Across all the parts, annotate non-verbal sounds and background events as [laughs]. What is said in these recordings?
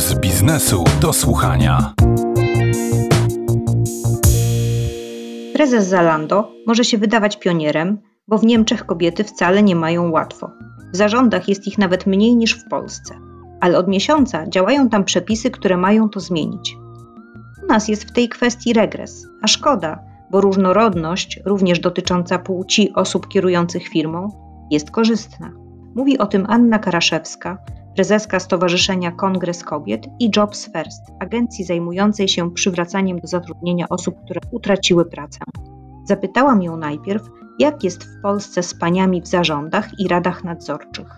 z biznesu do słuchania. Prezes Zalando może się wydawać pionierem, bo w Niemczech kobiety wcale nie mają łatwo. W zarządach jest ich nawet mniej niż w Polsce, ale od miesiąca działają tam przepisy, które mają to zmienić. U nas jest w tej kwestii regres, a szkoda, bo różnorodność, również dotycząca płci osób kierujących firmą, jest korzystna. Mówi o tym Anna Karaszewska, prezeska Stowarzyszenia Kongres Kobiet i Jobs First, agencji zajmującej się przywracaniem do zatrudnienia osób, które utraciły pracę. Zapytałam ją najpierw, jak jest w Polsce z paniami w zarządach i radach nadzorczych.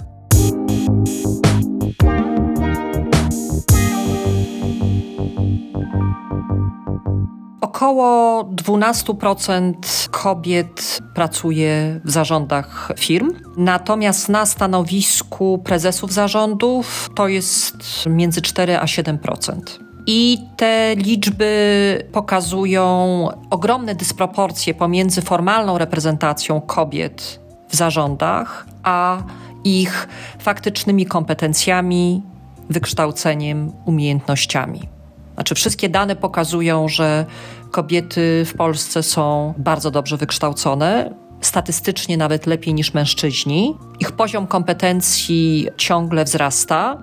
Około 12% kobiet pracuje w zarządach firm, natomiast na stanowisku prezesów zarządów to jest między 4 a 7%. I te liczby pokazują ogromne dysproporcje pomiędzy formalną reprezentacją kobiet w zarządach, a ich faktycznymi kompetencjami, wykształceniem, umiejętnościami. Znaczy, wszystkie dane pokazują, że kobiety w Polsce są bardzo dobrze wykształcone, statystycznie nawet lepiej niż mężczyźni. Ich poziom kompetencji ciągle wzrasta.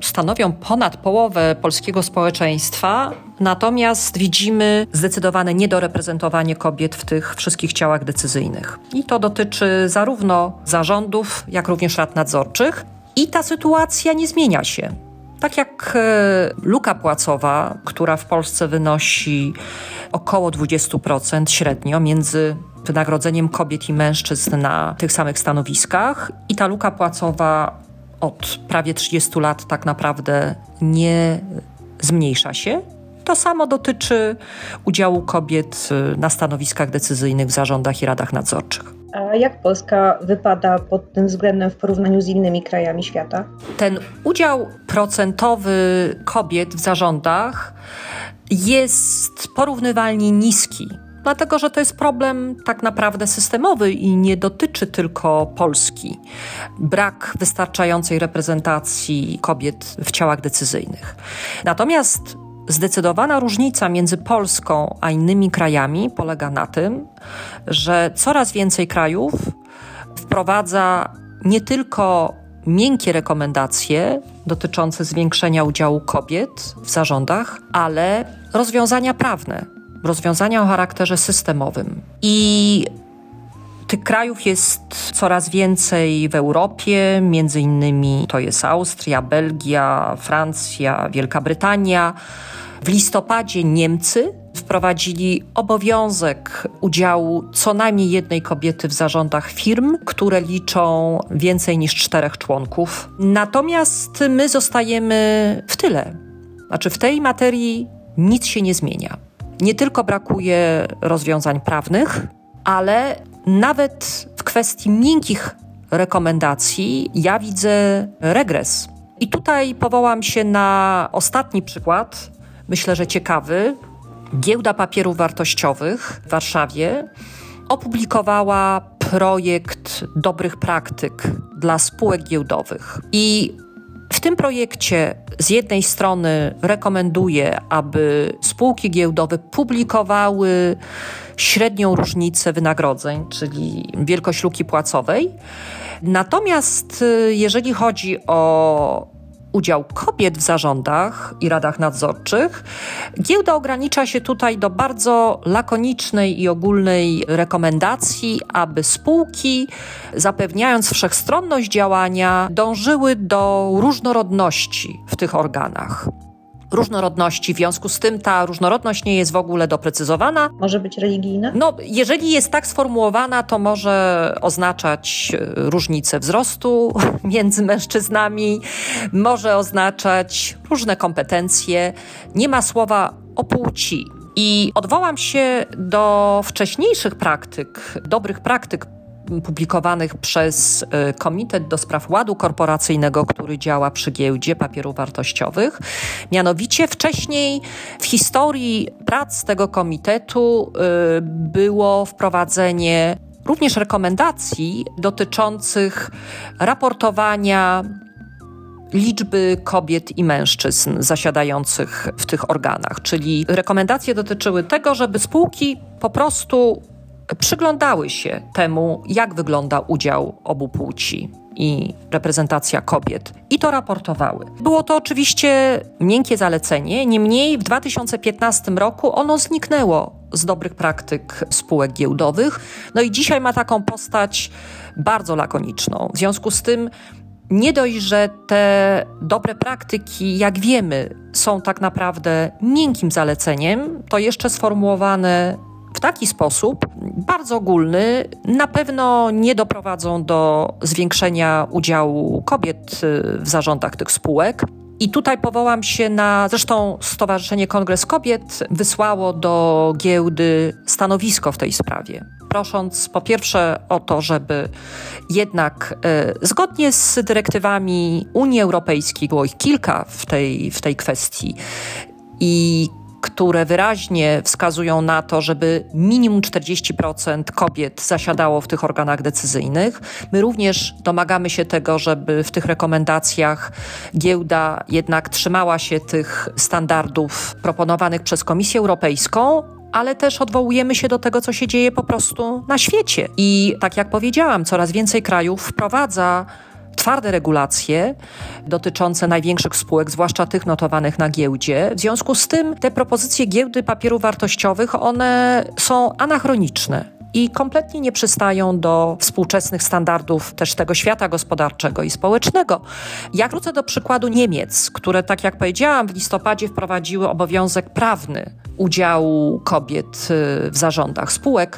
Stanowią ponad połowę polskiego społeczeństwa, natomiast widzimy zdecydowane niedoreprezentowanie kobiet w tych wszystkich ciałach decyzyjnych. I to dotyczy zarówno zarządów, jak również rad nadzorczych. I ta sytuacja nie zmienia się. Tak jak e, luka płacowa, która w Polsce wynosi około 20% średnio między wynagrodzeniem kobiet i mężczyzn na tych samych stanowiskach, i ta luka płacowa od prawie 30 lat tak naprawdę nie zmniejsza się. To samo dotyczy udziału kobiet e, na stanowiskach decyzyjnych w zarządach i radach nadzorczych. A jak Polska wypada pod tym względem w porównaniu z innymi krajami świata? Ten udział procentowy kobiet w zarządach jest porównywalnie niski. Dlatego, że to jest problem tak naprawdę systemowy i nie dotyczy tylko Polski. Brak wystarczającej reprezentacji kobiet w ciałach decyzyjnych. Natomiast Zdecydowana różnica między Polską a innymi krajami polega na tym, że coraz więcej krajów wprowadza nie tylko miękkie rekomendacje dotyczące zwiększenia udziału kobiet w zarządach, ale rozwiązania prawne, rozwiązania o charakterze systemowym. I tych krajów jest coraz więcej w Europie, między innymi to jest Austria, Belgia, Francja, Wielka Brytania. W listopadzie Niemcy wprowadzili obowiązek udziału co najmniej jednej kobiety w zarządach firm, które liczą więcej niż czterech członków. Natomiast my zostajemy w tyle. Znaczy, w tej materii nic się nie zmienia. Nie tylko brakuje rozwiązań prawnych, ale nawet w kwestii miękkich rekomendacji ja widzę regres. I tutaj powołam się na ostatni przykład, myślę, że ciekawy. Giełda Papierów Wartościowych w Warszawie opublikowała projekt dobrych praktyk dla spółek giełdowych. I w tym projekcie z jednej strony rekomenduje, aby spółki giełdowe publikowały średnią różnicę wynagrodzeń, czyli wielkość luki płacowej. Natomiast y, jeżeli chodzi o udział kobiet w zarządach i radach nadzorczych, giełda ogranicza się tutaj do bardzo lakonicznej i ogólnej rekomendacji, aby spółki, zapewniając wszechstronność działania, dążyły do różnorodności w tych organach różnorodności. W związku z tym ta różnorodność nie jest w ogóle doprecyzowana. Może być religijna? No, jeżeli jest tak sformułowana, to może oznaczać e, różnicę wzrostu [laughs] między mężczyznami, może oznaczać różne kompetencje. Nie ma słowa o płci. I odwołam się do wcześniejszych praktyk, dobrych praktyk publikowanych przez e, Komitet do Spraw Ładu Korporacyjnego, który działa przy giełdzie papierów wartościowych. Mianowicie wcześniej w historii prac tego komitetu e, było wprowadzenie również rekomendacji dotyczących raportowania liczby kobiet i mężczyzn zasiadających w tych organach. Czyli rekomendacje dotyczyły tego, żeby spółki po prostu przyglądały się temu, jak wygląda udział obu płci i reprezentacja kobiet i to raportowały. Było to oczywiście miękkie zalecenie, niemniej w 2015 roku ono zniknęło z dobrych praktyk spółek giełdowych. No i dzisiaj ma taką postać bardzo lakoniczną. W związku z tym nie dość, że te dobre praktyki, jak wiemy, są tak naprawdę miękkim zaleceniem, to jeszcze sformułowane w taki sposób bardzo ogólny na pewno nie doprowadzą do zwiększenia udziału kobiet y, w zarządach tych spółek. I tutaj powołam się na, zresztą Stowarzyszenie Kongres Kobiet wysłało do giełdy stanowisko w tej sprawie, prosząc po pierwsze o to, żeby jednak e, zgodnie z dyrektywami Unii Europejskiej, było ich kilka w tej, w tej kwestii, i które wyraźnie wskazują na to, żeby minimum 40% kobiet zasiadało w tych organach decyzyjnych. My również domagamy się tego, żeby w tych rekomendacjach giełda jednak trzymała się tych standardów proponowanych przez Komisję Europejską, ale też odwołujemy się do tego, co się dzieje po prostu na świecie. I tak jak powiedziałam, coraz więcej krajów wprowadza twarde regulacje dotyczące największych spółek, zwłaszcza tych notowanych na giełdzie. W związku z tym te propozycje giełdy papierów wartościowych, one są anachroniczne i kompletnie nie przystają do współczesnych standardów też tego świata gospodarczego i społecznego. Jak wrócę do przykładu Niemiec, które, tak jak powiedziałam, w listopadzie wprowadziły obowiązek prawny udziału kobiet y, w zarządach spółek.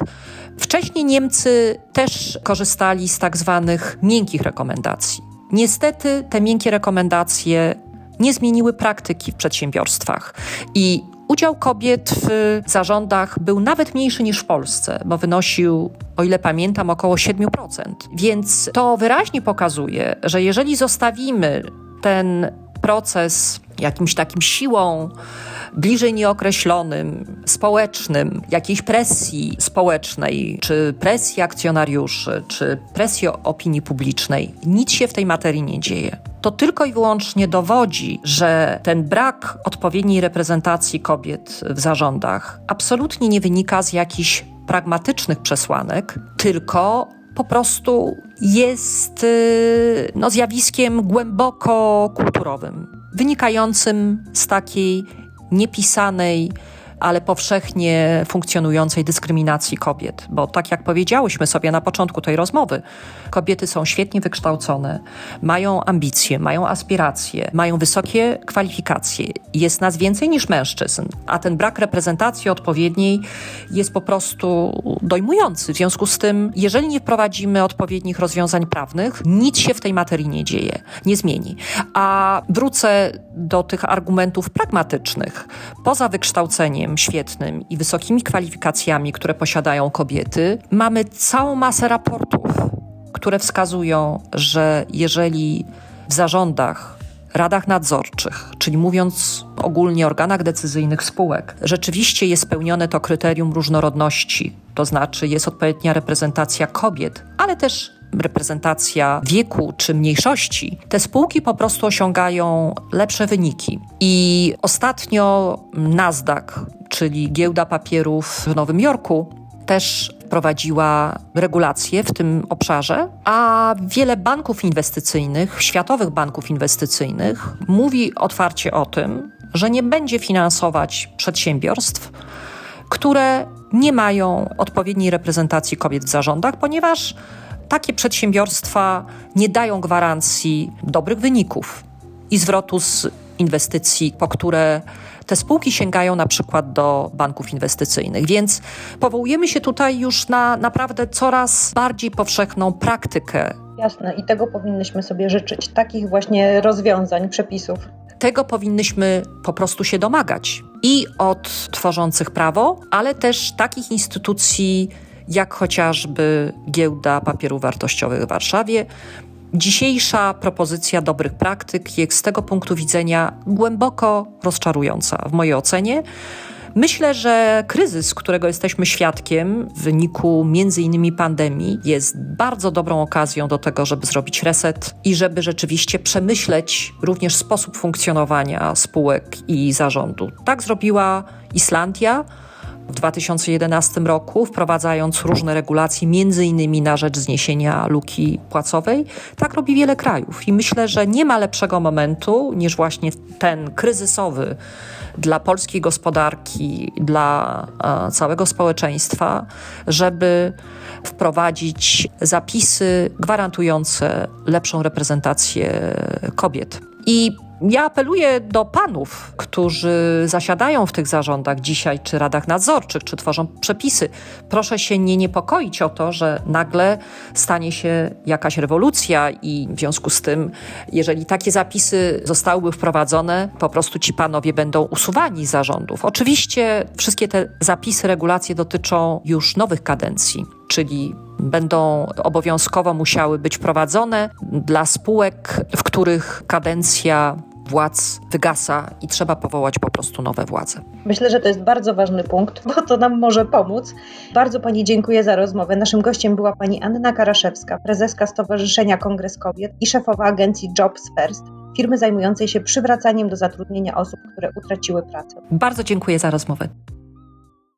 Wcześniej Niemcy też korzystali z tak zwanych miękkich rekomendacji. Niestety te miękkie rekomendacje nie zmieniły praktyki w przedsiębiorstwach i udział kobiet w zarządach był nawet mniejszy niż w Polsce, bo wynosił, o ile pamiętam, około 7%. Więc to wyraźnie pokazuje, że jeżeli zostawimy ten proces jakimś takim siłą bliżej nieokreślonym, społecznym, jakiejś presji społecznej, czy presji akcjonariuszy, czy presji opinii publicznej, nic się w tej materii nie dzieje. To tylko i wyłącznie dowodzi, że ten brak odpowiedniej reprezentacji kobiet w zarządach absolutnie nie wynika z jakichś pragmatycznych przesłanek, tylko po prostu jest y, no, zjawiskiem głęboko kulturowym, wynikającym z takiej niepisanej, ale powszechnie funkcjonującej dyskryminacji kobiet. Bo tak jak powiedziałyśmy sobie na początku tej rozmowy, kobiety są świetnie wykształcone, mają ambicje, mają aspiracje, mają wysokie kwalifikacje. Jest nas więcej niż mężczyzn, a ten brak reprezentacji odpowiedniej jest po prostu dojmujący. W związku z tym, jeżeli nie wprowadzimy odpowiednich rozwiązań prawnych, nic się w tej materii nie dzieje, nie zmieni. A wrócę do tych argumentów pragmatycznych. Poza wykształceniem świetnym i wysokimi kwalifikacjami, które posiadają kobiety, mamy całą masę raportów, które wskazują, że jeżeli w zarządach, radach nadzorczych, czyli mówiąc ogólnie organach decyzyjnych spółek, rzeczywiście jest spełnione to kryterium różnorodności, to znaczy jest odpowiednia reprezentacja kobiet, ale też reprezentacja wieku czy mniejszości, te spółki po prostu osiągają lepsze wyniki. I ostatnio Nasdaq, czyli giełda papierów w Nowym Jorku, też wprowadziła regulacje w tym obszarze, a wiele banków inwestycyjnych, światowych banków inwestycyjnych, mówi otwarcie o tym, że nie będzie finansować przedsiębiorstw, które nie mają odpowiedniej reprezentacji kobiet w zarządach, ponieważ takie przedsiębiorstwa nie dają gwarancji dobrych wyników i zwrotu z inwestycji, po które te spółki sięgają na przykład do banków inwestycyjnych. Więc powołujemy się tutaj już na naprawdę coraz bardziej powszechną praktykę. Jasne, i tego powinnyśmy sobie życzyć, takich właśnie rozwiązań, przepisów. Tego powinnyśmy po prostu się domagać i od tworzących prawo, ale też takich instytucji, jak chociażby Giełda Papierów Wartościowych w Warszawie. Dzisiejsza propozycja dobrych praktyk jest z tego punktu widzenia głęboko rozczarująca w mojej ocenie, Myślę, że kryzys, którego jesteśmy świadkiem w wyniku między innymi pandemii, jest bardzo dobrą okazją do tego, żeby zrobić reset i żeby rzeczywiście przemyśleć również sposób funkcjonowania spółek i zarządu. Tak zrobiła Islandia w 2011 roku, wprowadzając różne regulacje, między innymi na rzecz zniesienia luki płacowej. Tak robi wiele krajów i myślę, że nie ma lepszego momentu niż właśnie ten kryzysowy dla polskiej gospodarki, dla całego społeczeństwa, żeby wprowadzić zapisy gwarantujące lepszą reprezentację kobiet. I ja apeluję do panów, którzy zasiadają w tych zarządach dzisiaj, czy radach nadzorczych, czy tworzą przepisy. Proszę się nie niepokoić o to, że nagle stanie się jakaś rewolucja i w związku z tym, jeżeli takie zapisy zostałyby wprowadzone, po prostu ci panowie będą usuwani z zarządów. Oczywiście wszystkie te zapisy, regulacje dotyczą już nowych kadencji, czyli będą obowiązkowo musiały być wprowadzone dla spółek, w których kadencja władz wygasa i trzeba powołać po prostu nowe władze. Myślę, że to jest bardzo ważny punkt, bo to nam może pomóc. Bardzo Pani dziękuję za rozmowę. Naszym gościem była Pani Anna Karaszewska, prezeska Stowarzyszenia Kongres Kobiet i szefowa agencji Jobs First, firmy zajmującej się przywracaniem do zatrudnienia osób, które utraciły pracę. Bardzo dziękuję za rozmowę.